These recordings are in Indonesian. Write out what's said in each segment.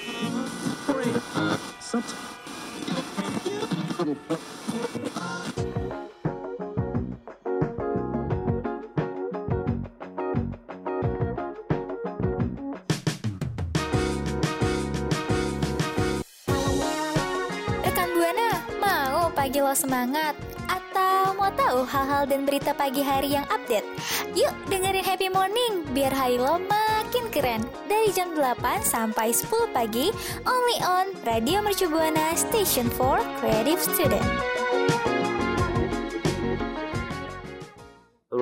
Rekan Buana, mau pagi lo semangat? Atau mau tahu hal-hal dan berita pagi hari yang update? Yuk dengerin Happy Morning biar hari lo makin keren. Dari jam 8 sampai 10 pagi, only on Radio Mercu Buana Station for Creative Student.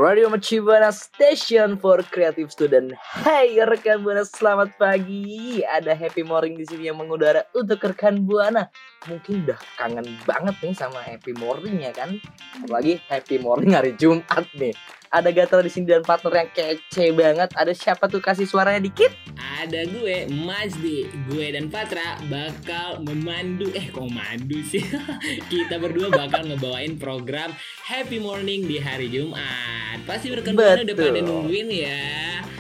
Radio Mercu Buana Station for Creative Student. Hai rekan Buana, selamat pagi. Ada Happy Morning di sini yang mengudara untuk rekan Buana. Mungkin udah kangen banget nih sama Happy Morning ya kan? Apalagi Happy Morning hari Jumat nih. Ada Gatel di sini dan partner yang kece banget. Ada siapa tuh kasih suaranya dikit? Ada gue, Mazdi, gue dan Patra bakal memandu Eh kok mandu sih? Kita berdua bakal ngebawain program Happy Morning di hari Jumat Pasti rekan Buana udah pada nungguin ya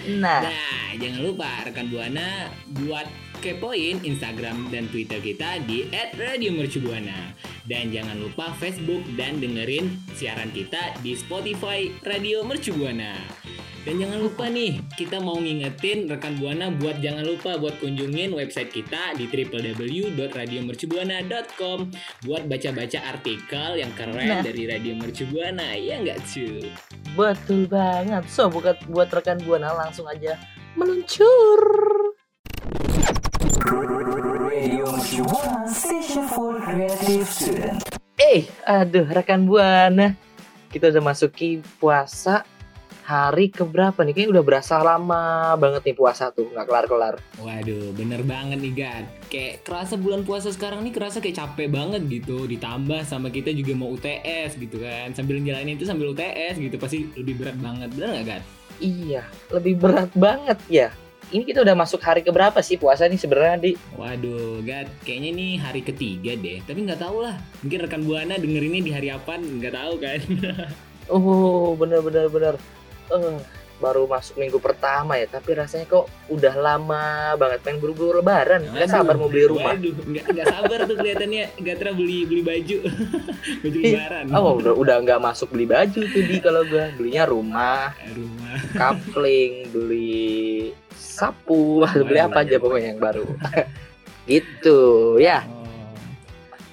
Nah, Nah jangan lupa rekan Buana buat kepoin Instagram dan Twitter kita di @radiomercubuana dan jangan lupa Facebook dan dengerin siaran kita di Spotify Radio Mercubuana. Dan jangan lupa nih, kita mau ngingetin rekan Buana buat jangan lupa buat kunjungin website kita di www.radiomercubuana.com buat baca-baca artikel yang keren Nah. dari Radio Mercubuana. Ya nggak cuy? Betul banget. So, buat buat rekan Buana langsung aja meluncur. Eh, aduh rekan Buana. Kita udah masuki puasa hari keberapa nih? Kayaknya udah berasa lama banget nih puasa tuh, nggak kelar-kelar. Waduh, bener banget nih Gad Kayak kerasa bulan puasa sekarang nih kerasa kayak capek banget gitu Ditambah sama kita juga mau UTS gitu kan Sambil jalanin itu sambil UTS gitu Pasti lebih berat banget, bener gak Gad? Iya, lebih berat banget ya. Ini kita udah masuk hari keberapa sih puasa nih sebenarnya di? Waduh, Gad, kayaknya nih hari ketiga deh Tapi nggak tahu lah, mungkin rekan Buana dengerinnya di hari apa nggak tahu kan Oh, bener-bener bener. Eh, baru masuk minggu pertama ya, tapi rasanya kok udah lama banget pengen buru-buru lebaran. Nggak Waduh, sabar mau beli rumah. Waduh, nggak, nggak sabar tuh kelihatannya Gatra beli beli baju Baju lebaran Oh, udah udah nggak masuk beli baju tuh di kalau gua belinya rumah, Rumah kapling, beli sapu, beli Waduh, apa aja pokoknya yang baru. gitu ya. oh.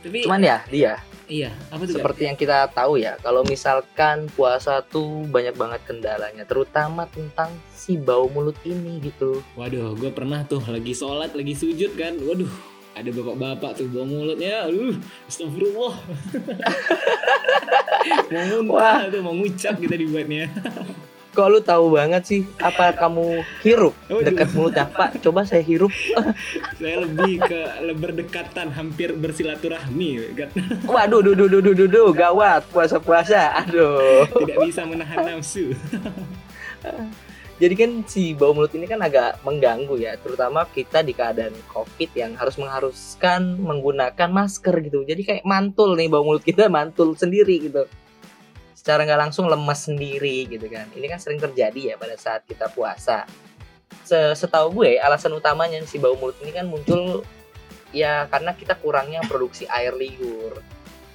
Tapi Cuman ya dia iya, apa tuh seperti yang kita tahu ya, kalau misalkan puasa tuh banyak banget kendalanya, terutama tentang si bau mulut ini gitu. Waduh, gue pernah tuh lagi sholat, lagi sujud kan. Waduh, ada bapak-bapak tuh bawa mulutnya. Aduh, astagfirullah. mau muntah tuh, mau ngucap kita dibuatnya. Kok lu tahu banget sih apa kamu hirup dekat mulutnya Pak? Coba saya hirup. Saya lebih ke berdekatan, hampir bersilaturahmi. Gak- Waduh, duh, duh, duh, duh, duh, duh, gawat puasa-puasa. Aduh. Tidak bisa menahan nafsu. Jadi kan si bau mulut ini kan agak mengganggu ya, terutama kita di keadaan COVID yang harus mengharuskan menggunakan masker gitu. Jadi kayak mantul nih bau mulut kita mantul sendiri gitu. Secara nggak langsung lemes sendiri gitu kan. Ini kan sering terjadi ya pada saat kita puasa. Se- Setahu gue alasan utamanya si bau mulut ini kan muncul ya karena kita kurangnya produksi air liur.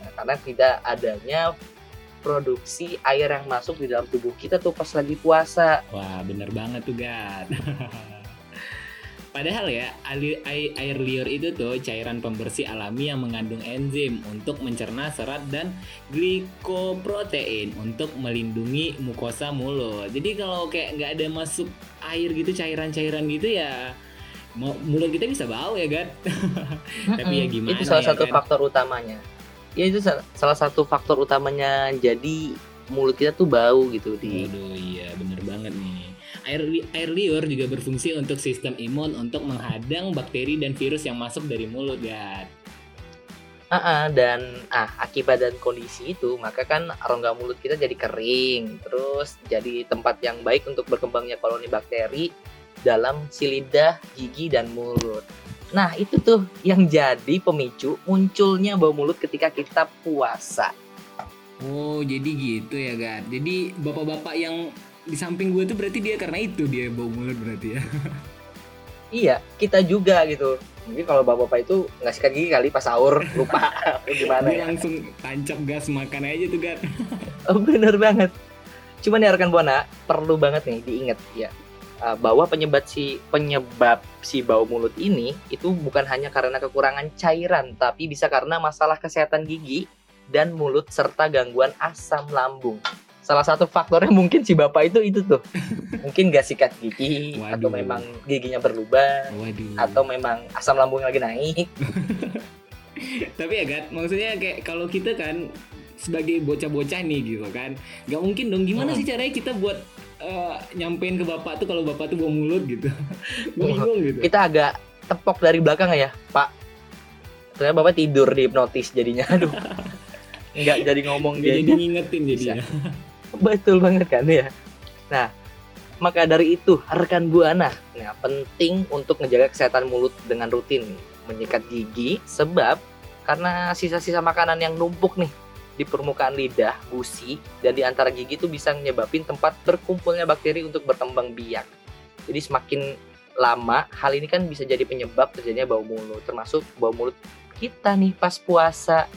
Nah, karena tidak adanya produksi air yang masuk di dalam tubuh kita tuh pas lagi puasa. Wah, bener banget tuh, Gad. Padahal ya, ali- ai- air liur itu tuh cairan pembersih alami yang mengandung enzim untuk mencerna serat dan glikoprotein untuk melindungi mukosa mulut. Jadi kalau kayak nggak ada masuk air gitu, cairan-cairan gitu ya, mulut kita bisa bau ya, Gad. Tapi ya gimana Itu salah ya satu kan? faktor utamanya. Ya itu sa- salah satu faktor utamanya jadi mulut kita tuh bau gitu di Waduh, iya bener banget nih. Air, air liur juga berfungsi untuk sistem imun untuk menghadang bakteri dan virus yang masuk dari mulut, Gad. Ah, ah, dan ah akibat dan kondisi itu maka kan rongga mulut kita jadi kering terus jadi tempat yang baik untuk berkembangnya koloni bakteri dalam si lidah, gigi dan mulut. Nah, itu tuh yang jadi pemicu munculnya bau mulut ketika kita puasa. Oh, jadi gitu ya, Gad. Jadi bapak-bapak yang di samping gue tuh berarti dia karena itu dia bau mulut berarti ya. Iya, kita juga gitu. Mungkin kalau bapak-bapak itu nggak sikat gigi kali pas sahur lupa gimana Dia ya. langsung tancap gas makan aja tuh Gat. Oh, bener banget. Cuman ya rekan buana perlu banget nih diingat ya uh, bahwa penyebab si penyebab si bau mulut ini itu bukan hanya karena kekurangan cairan, tapi bisa karena masalah kesehatan gigi dan mulut serta gangguan asam lambung. Salah satu faktornya mungkin si bapak itu itu tuh, mungkin gak sikat gigi atau Waduh. memang giginya berlubang Waduh. atau memang asam lambungnya lagi naik. Tapi ya Gat, maksudnya kayak kalau kita kan sebagai bocah-bocah nih gitu kan, nggak mungkin dong gimana Hmm. sih caranya kita buat eh, nyampein ke bapak tuh kalau bapak tuh bawa mulut gitu. Bingung gitu. Kita agak tepok dari belakang ya, Pak. Ternyata bapak tidur di hipnotis jadinya. Aduh. Nggak jadi ngomong dia. jadi ngingetin jadinya. Betul banget kan ya. Nah, maka dari itu rekan buana, nah penting untuk menjaga kesehatan mulut dengan rutin menyikat gigi sebab karena sisa-sisa makanan yang numpuk nih di permukaan lidah, gusi, dan di antara gigi itu bisa menyebabkan tempat berkumpulnya bakteri untuk berkembang biak. Jadi semakin lama hal ini kan bisa jadi penyebab terjadinya bau mulut, termasuk bau mulut kita nih pas puasa.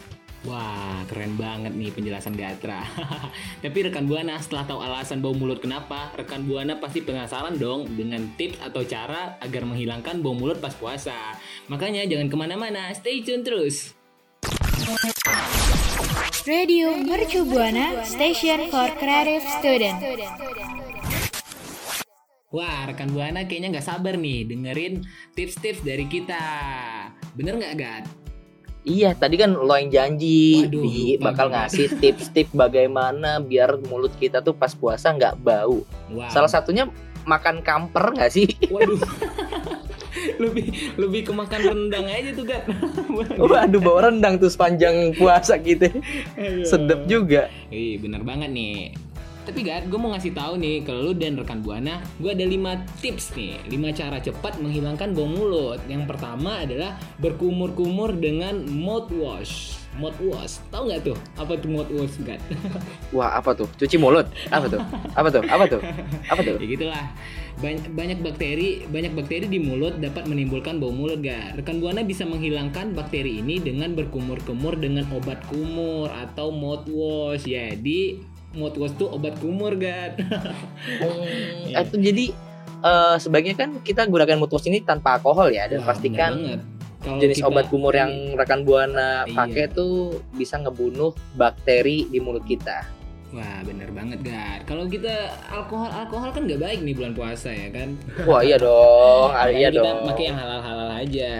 Wah, keren banget nih penjelasan Gatra. Tapi rekan Buana setelah tahu alasan bau mulut kenapa, rekan Buana pasti penasaran dong dengan tips atau cara agar menghilangkan bau mulut pas puasa. Makanya jangan ke mana-mana, stay tune terus. Radio Mercu Buana Station for Creative Student. Wah, rekan Buana kayaknya nggak sabar nih dengerin tips-tips dari kita. Bener nggak, Gat? Iya, tadi kan lo yang janji Waduh, di bakal ngasih tips-tips bagaimana biar mulut kita tuh pas puasa nggak bau. Wah. Salah satunya makan kamper nggak sih? Waduh. lebih lebih ke makan rendang aja tuh, Gat. Waduh, bawa rendang tuh sepanjang puasa gitu. Sedep juga. Iya bener banget nih. Tapi Gat, gue mau ngasih tahu nih ke lu dan rekan Buana, gue ada 5 tips nih, 5 cara cepat menghilangkan bau mulut. Yang pertama adalah berkumur-kumur dengan mouthwash. Mouthwash, tahu nggak tuh? Apa tuh mouthwash, Gat? Wah, apa tuh? Cuci mulut. Apa tuh? Apa tuh? Apa tuh? Apa tuh? ya gitulah. Banyak, banyak bakteri, banyak bakteri di mulut dapat menimbulkan bau mulut, Gat. Rekan Buana bisa menghilangkan bakteri ini dengan berkumur-kumur dengan obat kumur atau mouthwash. Jadi mouthwash tuh obat kumur, Gat. Hmm, Iya. itu jadi eh, sebaiknya kan kita gunakan mouthwash ini tanpa alkohol ya dan Wah, pastikan jenis kita- obat kumur yang rekan buana Iya. pakai tuh bisa ngebunuh bakteri di mulut kita. Wah bener banget Gar Kalau kita alkohol alkohol kan nggak baik nih bulan puasa ya kan Wah iya dong, ah, Makanya iya kita dong. pakai yang halal-halal aja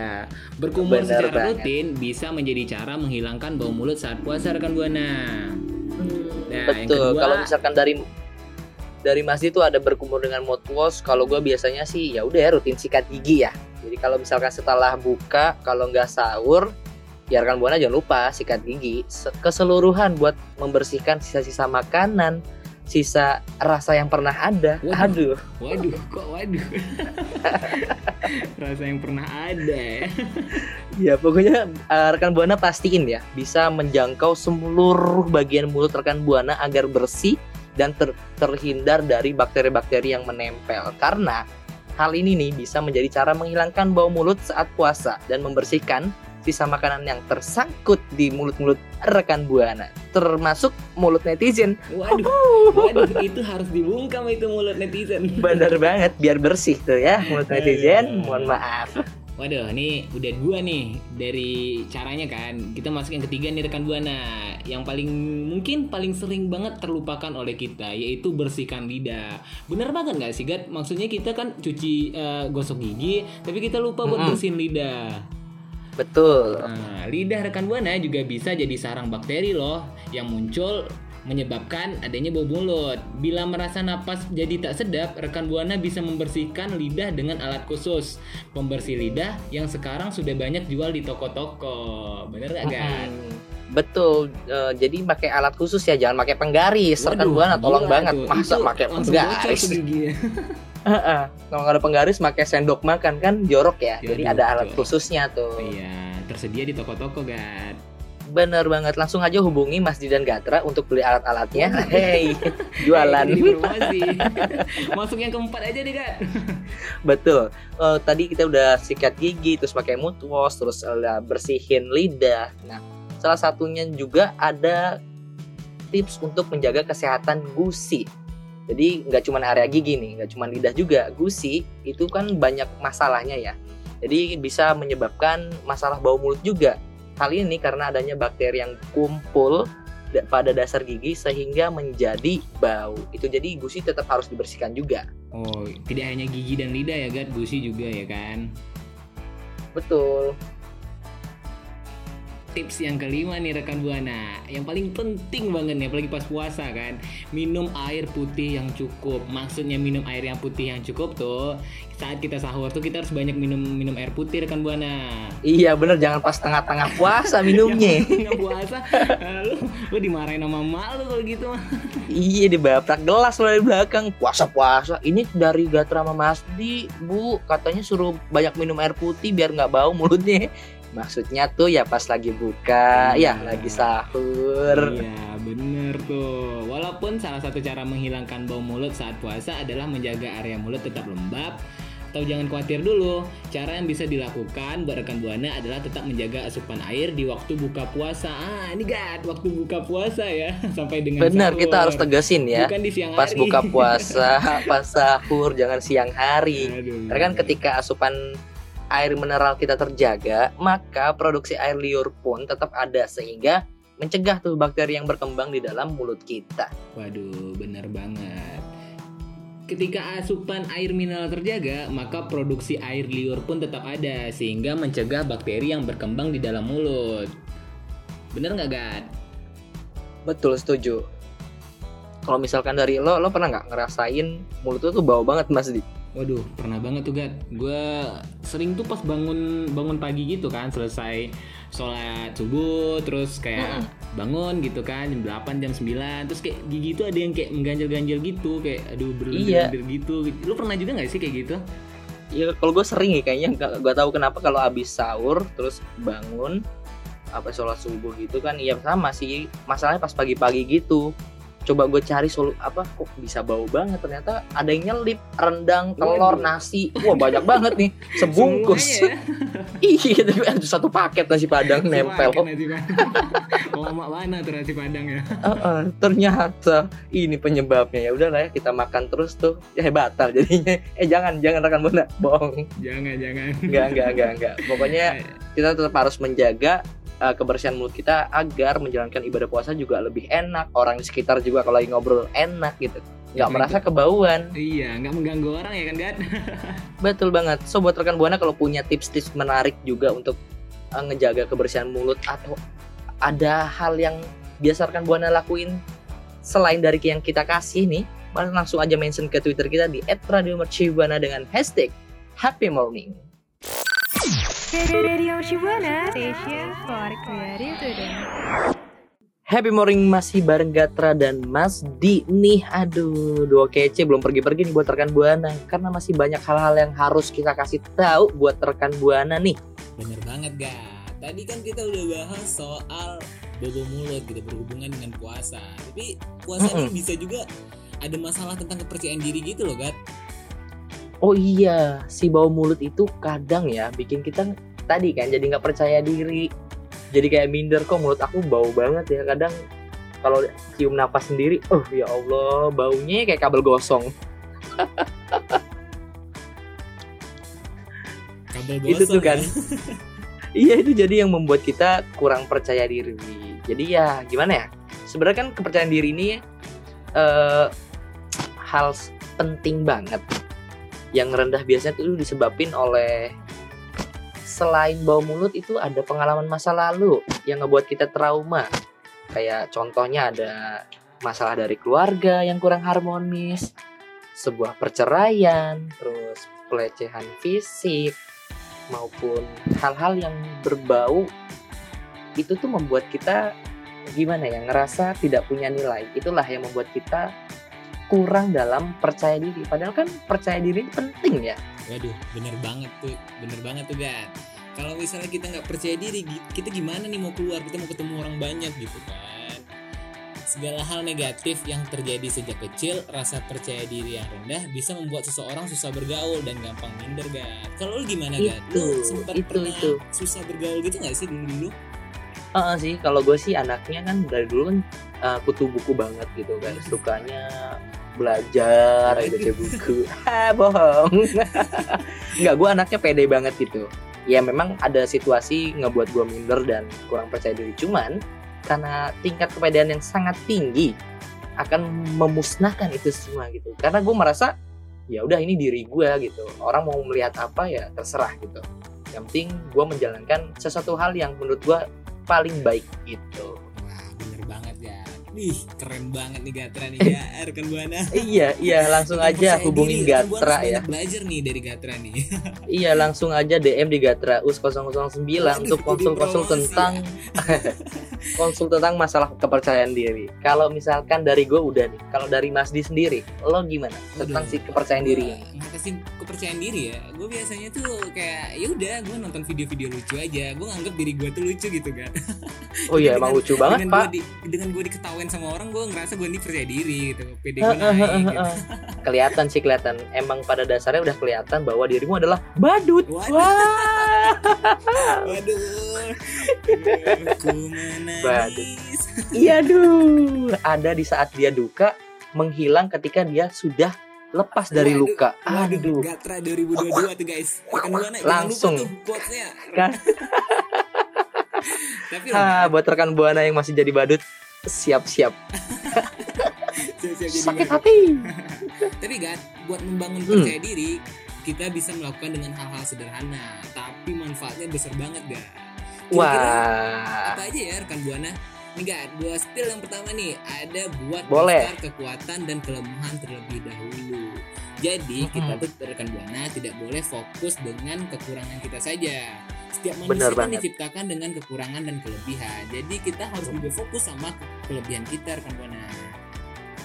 Berkumur Bener secara banget. rutin bisa menjadi cara menghilangkan bau mulut saat puasa rekan Buana Nah, yang Betul. kedua- Kalau misalkan dari dari masjid tuh ada berkumur dengan mouthwash. Kalau gue biasanya sih ya udah ya rutin sikat gigi ya. Jadi kalau misalkan setelah buka, kalau nggak sahur, ya rekan buana jangan lupa sikat gigi Se- keseluruhan buat membersihkan sisa-sisa makanan, sisa rasa yang pernah ada. Waduh. Aduh, Waduh kok waduh Rasa yang pernah ada ya ya pokoknya eh, rekan buana pastiin ya bisa menjangkau seluruh bagian mulut rekan buana agar bersih dan ter- terhindar dari bakteri-bakteri yang menempel. Karena hal ini nih bisa menjadi cara menghilangkan bau mulut saat puasa dan membersihkan sisa makanan yang tersangkut di mulut-mulut rekan buana, termasuk mulut netizen. Waduh Waduh itu harus dibungkam itu mulut netizen Bener banget, biar bersih tuh ya mulut netizen. Mohon maaf. Waduh, ini udah dua nih dari caranya kan. Kita masuk yang ketiga nih rekan buana. Yang paling mungkin paling sering banget terlupakan oleh kita yaitu bersihkan lidah. Bener banget nggak sih, Gat? Maksudnya kita kan cuci eh, gosok gigi, tapi kita lupa buat Mm-mm. bersihin lidah. Betul. Nah, lidah rekan buana juga bisa jadi sarang bakteri loh yang muncul menyebabkan adanya bau mulut. Bila merasa napas jadi tak sedap, rekan buana bisa membersihkan lidah dengan alat khusus pembersih lidah yang sekarang sudah banyak jual di toko-toko. Bener gak, Gan? Mm-mm. Betul. Eh, jadi pakai alat khusus ya, jangan pakai penggaris. Rekan Waduh, buana tolong banget. tuh. Masa pakai penggaris? Kalau nggak ada penggaris, pakai sendok makan kan jorok ya. Ya, Jadi ada alat jorok. khususnya tuh. Iya, tersedia di toko-toko, Gan. Bener banget, langsung aja hubungi Mas Didan Gatra untuk beli alat-alatnya. Hey, jualan. Promosi. Masuk yang keempat aja nih kan. Betul. Eh, tadi kita udah sikat gigi, terus pakai mouthwash, terus eh, bersihin lidah. Nah, salah satunya juga ada tips untuk menjaga kesehatan gusi. Jadi nggak cuma area gigi nih, nggak cuma lidah juga. Gusi itu kan banyak masalahnya ya. Jadi bisa menyebabkan masalah bau mulut juga. Hal ini karena adanya bakteri yang kumpul da- pada dasar gigi sehingga menjadi bau. Itu jadi gusi tetap harus dibersihkan juga. Oh, tidak hanya gigi dan lidah ya, Gat, gusi juga ya kan. Betul. Tips yang kelima nih rekan buana, yang paling penting banget nih, apalagi pas puasa kan, minum air putih yang cukup. Maksudnya minum air yang putih yang cukup tuh, saat kita sahur tuh kita harus banyak minum minum air putih rekan buana. Iya bener jangan pas tengah-tengah puasa minumnya. Nggak puasa, lu, lu dimarahin sama mak lu kalau gitu mah. iya dibabrak gelas lo dari belakang puasa-puasa. Ini dari Gatra sama Mas Di, Bu, katanya suruh banyak minum air putih biar nggak bau mulutnya. Maksudnya tuh ya pas lagi buka, Iya. ya lagi sahur. Iya bener tuh Walaupun salah satu cara menghilangkan bau mulut saat puasa adalah menjaga area mulut tetap lembab Atau jangan khawatir dulu Cara yang bisa dilakukan buat rekan Buana adalah tetap menjaga asupan air di waktu buka puasa Ah ini gad waktu buka puasa ya Sampai dengan Bener, sahur. kita harus tegasin ya. Bukan di siang Pas hari buka puasa, pas sahur, jangan siang hari. Aduh. Karena kan ketika asupan air mineral kita terjaga, maka produksi air liur pun tetap ada sehingga mencegah tuh bakteri yang berkembang di dalam mulut kita. Waduh, bener banget. Ketika asupan air mineral terjaga, maka produksi air liur pun tetap ada sehingga mencegah bakteri yang berkembang di dalam mulut. Bener nggak, Gad? Betul, setuju. Kalau misalkan dari lo, lo pernah nggak ngerasain mulut lo tuh bau banget Mas Di? Waduh, pernah banget tuh, Gad. Gue sering tuh pas bangun bangun pagi gitu kan, selesai sholat subuh, terus kayak bangun gitu kan, jam 8, jam 9, terus kayak gigi tuh ada yang kayak mengganjal-ganjal gitu, kayak aduh berlendir gitu. Lu pernah juga nggak sih kayak gitu? Ya kalau gue sering ya kayaknya gue tahu kenapa kalau abis sahur terus bangun apa sholat subuh gitu kan iya sama sih masalahnya pas pagi-pagi gitu coba gue cari solu apa kok bisa bau banget? Ternyata ada yang nyelip rendang telur Waduh. nasi. Wah banyak banget nih. Sebungkus. Ya. iya ada satu paket nasi padang nempel. nasi padang. Lama mana tuh nasi padang ya? Heeh, ternyata ini penyebabnya. Ya udahlah ya kita makan terus tuh. Ya batal jadinya. Eh jangan jangan rekan buana bohong. Jangan jangan. enggak enggak enggak enggak pokoknya kita tetap harus menjaga uh, kebersihan mulut kita agar menjalankan ibadah puasa juga lebih enak. Orang di sekitar juga kalau lagi ngobrol enak gitu. Nggak Betul. merasa kebauan. Iya, nggak mengganggu orang ya kan, Gad? betul banget. So buat rekan buana kalau punya tips-tips menarik juga untuk uh, ngejaga kebersihan mulut atau ada hal yang biasa rekan buana lakuin selain dari yang kita kasih nih langsung aja mention ke twitter kita di @radiomercubuana dengan hashtag happy morning Radio Shibuana Station for Creative Student. Happy morning masih bareng Gatra dan Mas Di nih Aduh dua kece belum pergi-pergi nih buat rekan Buana Karena masih banyak hal-hal yang harus kita kasih tahu buat rekan Buana nih Bener banget, Gad. Tadi kan kita udah bahas soal bobo mulut gitu berhubungan dengan puasa. Tapi puasa ini bisa juga ada masalah tentang kepercayaan diri gitu loh, Gad. Oh iya si bau mulut itu kadang ya bikin kita tadi kan jadi nggak percaya diri. Jadi kayak minder kok mulut aku bau banget ya? Kadang kalau cium napas sendiri Oh ya Allah baunya kayak kabel gosong. Kabel itu gosong tuh kan. Ya. iya itu jadi yang membuat kita kurang percaya diri. Jadi ya gimana ya? Sebenarnya kan kepercayaan diri ini eh, hal penting banget yang rendah biasanya itu disebabin oleh selain bau mulut itu ada pengalaman masa lalu yang ngebuat kita trauma. Kayak contohnya ada masalah dari keluarga yang kurang harmonis sebuah perceraian terus pelecehan fisik maupun hal-hal yang berbau itu tuh membuat kita gimana ya ngerasa tidak punya nilai. Itulah yang membuat kita kurang dalam percaya diri. Padahal kan percaya diri penting ya. Waduh, bener banget tuh, bener banget tuh Gad. kalau misalnya kita nggak percaya diri kita gimana nih mau keluar? Kita mau ketemu orang banyak gitu kan. Segala hal negatif yang terjadi sejak kecil rasa percaya diri yang rendah bisa membuat seseorang susah bergaul dan gampang minder gak kalau lu gimana gak lu Itu, sempat itu, pernah itu. susah bergaul gitu gak sih dulu dulu Heeh sih, kalau gue sih anaknya kan dari dulu kan uh, kutu buku banget gitu kan, sukanya belajar, baca buku. Ah, bohong. Enggak, gue anaknya pede banget gitu. Ya memang ada situasi ngebuat gue minder dan kurang percaya diri. Cuman karena tingkat kepedean yang sangat tinggi akan memusnahkan itu semua gitu. Karena gue merasa ya udah ini diri gue gitu. Orang mau melihat apa ya terserah gitu. Yang penting gue menjalankan sesuatu hal yang menurut gue paling baik gitu. Wih, keren banget nih Gatra nih ya, rekan Buana. iya, iya langsung aja hubungin diri, Gatra ya. belajar nih dari Gatra nih. Iya, langsung aja DM di Gatra US 009 Waduh, untuk konsul-konsul tentang konsul tentang masalah kepercayaan diri. Kalau misalkan dari gue udah nih, kalau dari Mas Di sendiri, lo gimana tentang si kepercayaan diri? Ngatasin kepercayaan diri ya gue biasanya tuh kayak ya udah gue nonton video-video lucu aja gue nganggap diri gue tuh lucu gitu kan Oh iya, emang lucu banget, dengan Pak. gua di, dengan gue diketawain sama orang gue ngerasa gue ini percaya diri gitu pede gue naik gitu. kelihatan sih kelihatan. Emang pada dasarnya udah kelihatan bahwa dirimu adalah badut. Waduh. Wah. waduh menangis Iya duh. Ada di saat dia duka menghilang ketika dia sudah lepas dari Waduh, luka. waduh Aduh. Gatra 2022 tuh guys rekan buana Langsung. tuh quotesnya Kan. tapi Ah, buat rekan buana yang masih jadi badut, siap-siap. siap-siap jadi Sakit hati. Tapi kan buat membangun Hmm. percaya diri kita bisa melakukan dengan hal-hal sederhana, tapi manfaatnya besar banget gak? Wah. apa aja ya rekan buana? Nih gak, gua spill yang pertama nih ada buat Boleh. kekuatan dan kelemahan terlebih dahulu. Jadi kita Mm-mm. tuh rekan buana tidak boleh fokus dengan kekurangan kita saja. Setiap manusia kan banget. diciptakan dengan kekurangan dan kelebihan. Jadi kita harus juga fokus sama ke- kelebihan kita rekan buana.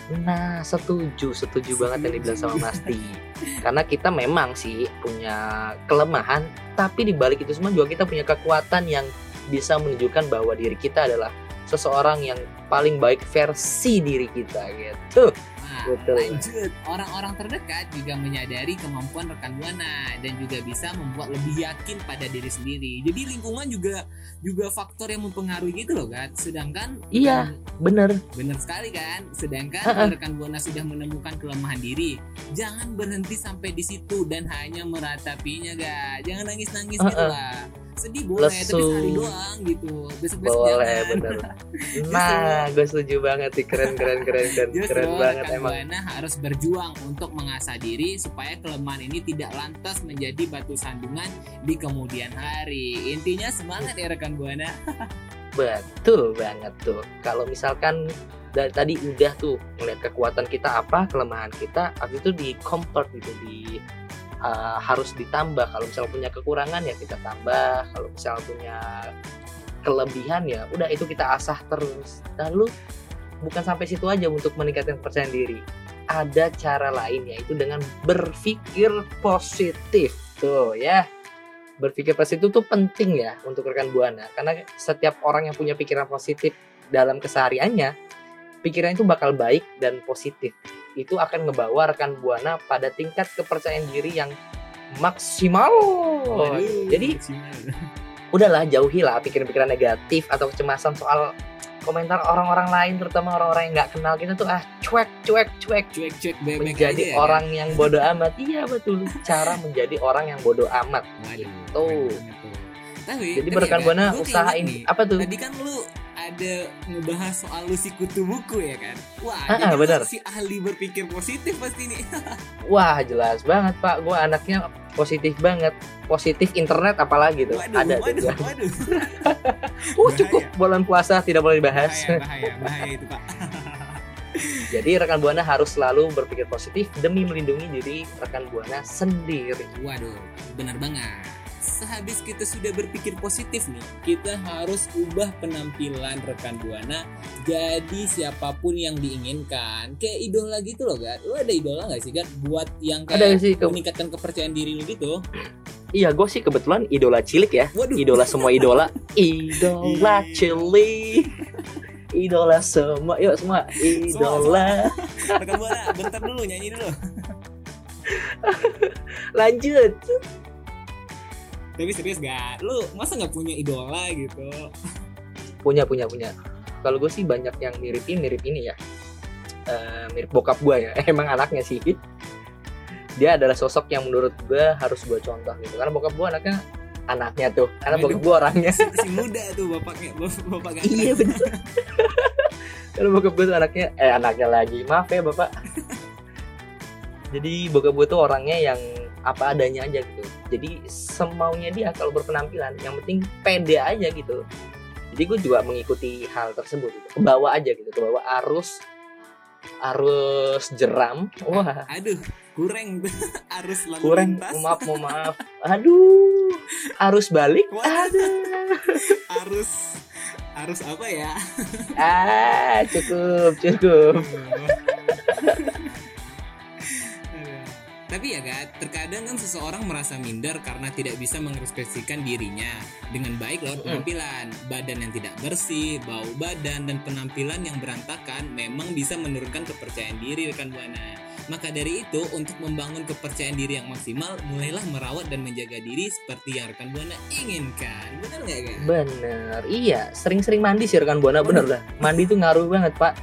Nah, setuju, setuju banget yang dibilang sama Mas Di. Karena kita memang sih punya kelemahan, tapi di balik itu semua juga kita punya kekuatan yang bisa menunjukkan bahwa diri kita adalah seseorang yang paling baik versi diri kita gitu. Nah, Betul. lanjut. Orang-orang terdekat juga menyadari kemampuan rekan buana dan juga bisa membuat lebih yakin pada diri sendiri. Jadi lingkungan juga juga faktor yang mempengaruhi gitu loh, kan. Sedangkan Iya. rekan- Bener. benar sekali kan. Sedangkan Ha-ha. kalau rekan buana sudah menemukan kelemahan diri, jangan berhenti sampai di situ dan hanya meratapinya, ga. Jangan nangis-nangis gitu Ha-ha. lah. Sedih boleh, tapi Lesu. sehari doang gitu. Besok-besok Boleh, jangan. bener. Nah, gue setuju banget sih. Keren, keren, keren, keren, Justru keren banget emang. Buana harus berjuang untuk mengasah diri supaya kelemahan ini tidak lantas menjadi batu sandungan di kemudian hari. Intinya semangat ya rekan Buana. Betul banget tuh. Kalau misalkan dari tadi udah tuh melihat kekuatan kita apa, kelemahan kita, habis itu di compare gitu di uh, harus ditambah. Kalau misalnya punya kekurangan ya kita tambah. Kalau misalnya punya kelebihan ya udah itu kita asah terus. Lalu bukan sampai situ aja untuk meningkatkan kepercayaan diri. Ada cara lain yaitu dengan berpikir positif tuh ya berpikir positif itu penting ya untuk rekan buana karena setiap orang yang punya pikiran positif dalam kesehariannya pikiran itu bakal baik dan positif itu akan ngebawa rekan buana pada tingkat kepercayaan diri yang maksimal. Waduh, jadi maksimal. udahlah jauhilah pikiran-pikiran negatif atau kecemasan soal komentar orang-orang lain terutama orang-orang yang nggak kenal kita tuh ah cuek cuek cuek. Cuek-cuek bebek menjadi aja ya, orang yang bodoh amat. Iya betul. Cara menjadi orang yang bodoh amat? Waduh. Tapi, jadi tapi berrekan ya, buana usahain. nih, apa tuh? Tadi kan lu ada ngebahas soal lu si kutu buku ya kan? Wah, Ah, benar. si ahli berpikir positif pasti nih. Wah jelas banget pak, gue anaknya positif banget, positif internet apalagi tuh Waduh, ada tuh. waduh, gua. waduh. Uh cukup bulan puasa tidak boleh dibahas. Bahaya, bahaya, bahaya itu pak. Jadi rekan buana harus selalu berpikir positif demi melindungi diri rekan buana sendiri. Waduh, benar banget. Sehabis kita sudah berpikir positif nih, kita harus ubah penampilan rekan buana jadi siapa pun yang diinginkan. Kayak idola gitu loh, Gat. Lu ada idola gak sih, Gat? Buat yang Ada kayak sih ke- meningkatkan kepercayaan diri lu gitu. Iya, gue sih kebetulan idola cilik ya. Waduh. Idola semua idola. Idola cilik. Idola semua, yuk semua. Idola. Rekan buana, bentar dulu nyanyi dulu. Lanjut. Tapi serius gak? Lu masa nggak punya idola gitu? Punya, punya, punya. Kalau gue sih banyak yang miripin, mirip ini ya. Eh, mirip bokap gue ya. Emang anaknya sih. Dia adalah sosok yang menurut gue harus gue contoh gitu. Karena bokap gue anaknya anaknya tuh. Karena Waduh. bokap gue orangnya. Si muda tuh bapaknya, bapak, bapak gak iya betul. Karena bokap gue tuh anaknya, eh anaknya lagi. Maaf ya bapak. Jadi bokap gue tuh orangnya yang apa adanya aja gitu. Jadi semaunya dia kalau berpenampilan, yang penting pede aja gitu. Jadi gue juga mengikuti hal tersebut gitu. Kebawa aja gitu, kebawa arus arus jeram. Wah, Aduh, kurang arus lalu kurang. lintas. Mohon maaf, mohon maaf. Aduh, arus balik. Aduh. Arus arus apa ya? Ah, cukup, cukup. Tapi ya Gat, terkadang kan seseorang merasa minder karena tidak bisa mengekspresikan dirinya dengan baik lewat penampilan. Badan yang tidak bersih, bau badan, dan penampilan yang berantakan memang bisa menurunkan kepercayaan diri rekan Buana. Maka dari itu, untuk membangun kepercayaan diri yang maksimal, mulailah merawat dan menjaga diri seperti yang rekan Buana inginkan. Benar nggak Gat? Bener, iya. Sering-sering mandi sih rekan buana bener dah. Mandi tuh ngaruh banget pak.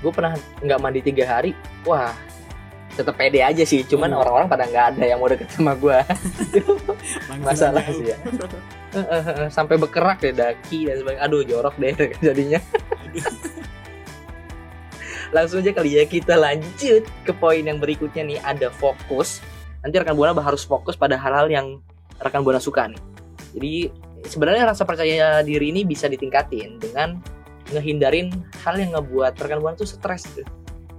Gue pernah nggak mandi tiga hari, wah tetap pede aja sih. Cuman Oh. orang-orang pada nggak ada yang mau deket sama gue. Masalah sih ya. Sampai bekerak deh daki dan sebagainya. Aduh jorok deh jadinya. Langsung aja kali ya kita lanjut ke poin yang berikutnya nih ada fokus. Nanti rekan buana harus fokus pada hal-hal yang rekan buana suka nih. Jadi sebenarnya rasa percaya diri ini bisa ditingkatin dengan ngehindarin hal yang ngebuat rekan buana tuh stres tuh.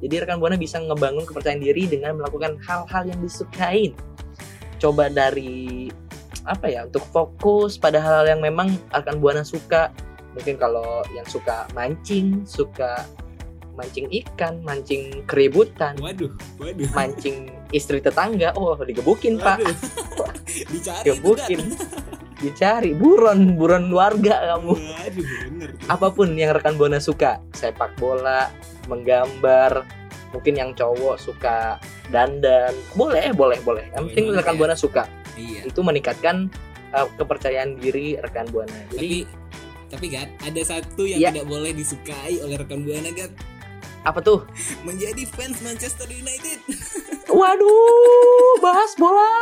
Jadi rekan buana bisa ngebangun kepercayaan diri dengan melakukan hal-hal yang disukain. Coba dari apa ya untuk fokus pada hal-hal yang memang rekan buana suka. Mungkin kalau yang suka mancing, suka mancing ikan, mancing keributan, Waduh, waduh. mancing istri tetangga, oh digebukin pak, Waduh. Dicari itu, gebukin, dicari buron, buron warga kamu. Waduh, bener. apa pun yang rekan buana suka sepak bola menggambar mungkin yang cowok suka dandan boleh boleh boleh yang penting Boleh, rekan ya. buana suka Iya. itu meningkatkan uh, kepercayaan diri rekan buana jadi Tapi tapi Gat, ada satu yang Iya. tidak boleh disukai oleh rekan buana Gat, apa tuh menjadi fans Manchester United. waduh bahas bola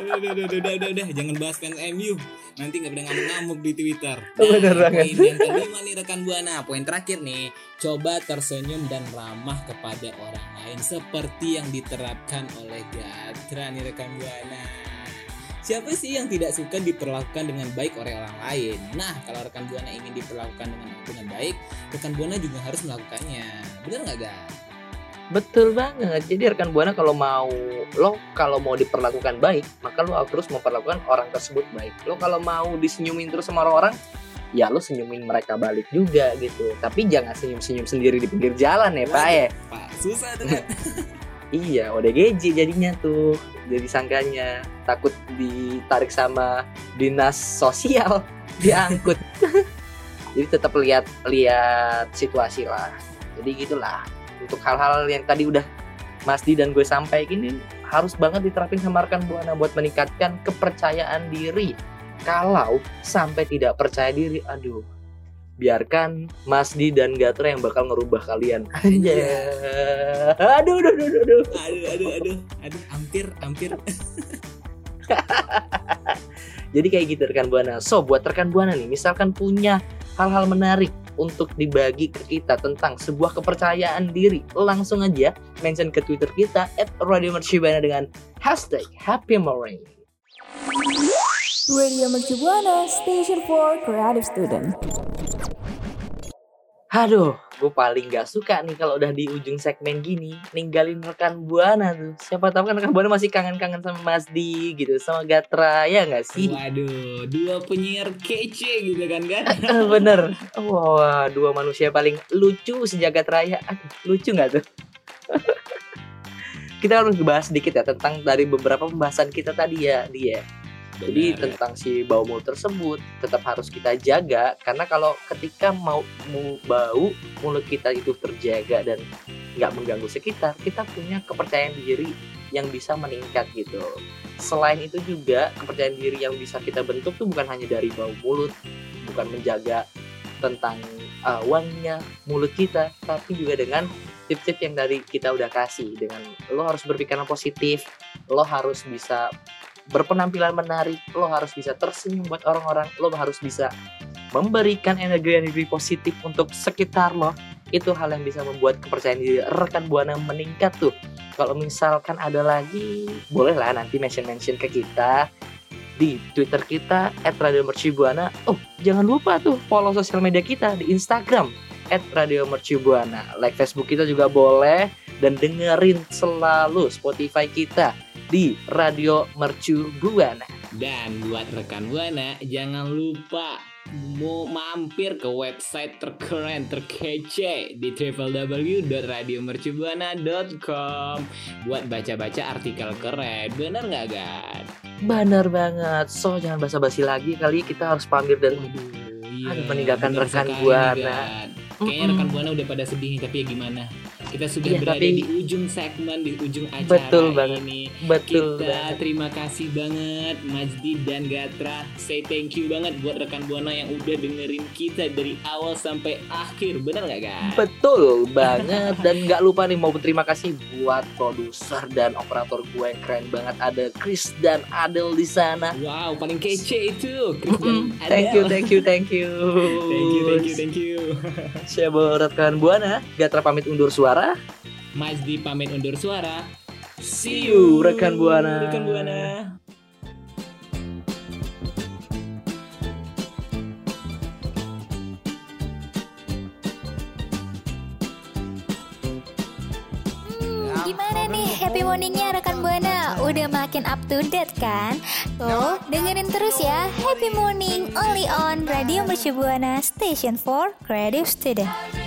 udah, udah, udah, udah, udah, udah, jangan bahas fans MU. Nanti nggak pada ngamuk-ngamuk di Twitter. Bener banget. poin yang kelima nih rekan buana, poin terakhir nih, coba tersenyum dan ramah kepada orang lain seperti yang diterapkan oleh Gatra nih rekan buana. Siapa sih yang tidak suka diperlakukan dengan baik oleh orang lain? Nah, kalau rekan buana ingin diperlakukan dengan dengan baik, rekan buana juga harus melakukannya. Bener nggak, Gat? betul banget jadi rekan buana kalau mau lo kalau mau diperlakukan baik maka lo harus memperlakukan orang tersebut baik lo kalau mau disenyumin terus sama orang ya lo senyumin mereka balik juga gitu tapi jangan senyum-senyum sendiri di pinggir jalan ya pak ya Pak, susah tuh. Iya, ODGJ jadinya tuh. Jadi sangkanya takut ditarik sama dinas sosial, diangkut. Jadi tetap lihat lihat situasi lah. Jadi gitulah. Untuk hal-hal yang tadi udah Mas Di dan gue sampaikan ini harus banget diterapin sama rekan buana buat meningkatkan kepercayaan diri. Kalau sampai tidak percaya diri, aduh, biarkan Mas Di dan Gatra yang bakal ngerubah kalian. Anjay. Aduh, aduh, aduh, aduh, aduh. aduh aduh aduh aduh hampir hampir Jadi kayak gitu rekan buana. So buat rekan buana nih, misalkan punya hal-hal menarik untuk dibagi ke kita tentang sebuah kepercayaan diri, langsung aja mention ke Twitter kita @radiomercubuana dengan hashtag Happy Morning. Radio Mercu Buana, Station for Creative Student. Aduh, gue paling gak suka nih kalau udah di ujung segmen gini ninggalin rekan buana tuh. Siapa tahu kan rekan buana masih kangen-kangen sama Mas Di gitu, sama Gatra ya nggak sih? waduh dua penyiar kece gitu kan kan Bener. Wah, dua manusia paling lucu sejagat raya. Aduh, lucu nggak tuh? kita harus bahas sedikit ya tentang dari beberapa pembahasan kita tadi ya dia. Jadi Benar. tentang si bau mulut tersebut tetap harus kita jaga karena kalau ketika mau bau mulut kita itu terjaga dan nggak mengganggu sekitar, kita punya kepercayaan diri yang bisa meningkat gitu. Selain itu juga kepercayaan diri yang bisa kita bentuk tuh bukan hanya dari bau mulut, bukan menjaga tentang uh, wanginya mulut kita, tapi juga dengan tip-tip yang dari kita udah kasih dengan lo harus berpikiran positif, lo harus bisa berpenampilan menarik, lo harus bisa tersenyum buat orang-orang, lo harus bisa memberikan energi-energi positif untuk sekitar lo. Itu hal yang bisa membuat kepercayaan diri rekan buana meningkat tuh. Kalau misalkan ada lagi, bolehlah nanti mention-mention ke kita di Twitter kita @radiomercubuana. Oh, jangan lupa tuh follow sosial media kita di Instagram @radiomercubuana. Like Facebook kita juga boleh dan dengerin selalu Spotify kita di Radio Mercu Buana. Dan buat rekan Buana, jangan lupa mau mampir ke website terkeren terkece di www.radiomercubuana.com buat baca-baca artikel keren. Bener nggak, Gan? Bener banget. So jangan basa-basi lagi kali kita harus pamit dan Iya, Aduh, meninggalkan bener rekan Buana. Gan. Kayaknya rekan Buana udah pada sedih nih, tapi ya gimana? Kita sudah Iya, berada tapi- di ujung segmen, di ujung acara Betul banget. ini. betul Kita banget. terima kasih banget Majdi dan Gatra. Say thank you banget buat rekan Buana yang udah dengerin kita dari awal sampai akhir. Bener nggak, guys? Betul banget dan nggak lupa nih mau berterima kasih buat produser dan operator gue yang keren banget ada Chris dan Adel di sana. Wow, paling kece itu. Chris dan Mm-mm. Thank you, thank you, thank you. Thank you, thank you, thank you. Saya rekan Buana, Gatra pamit undur suara. Majdi pamit undur suara. See you, rekan Buana. Rekan Buana. Hmm, gimana nih happy morningnya rekan Buana? Udah makin up to date kan? Tuh, dengerin terus ya Happy Morning only on Radio Mercu Buana Station for Creative Student.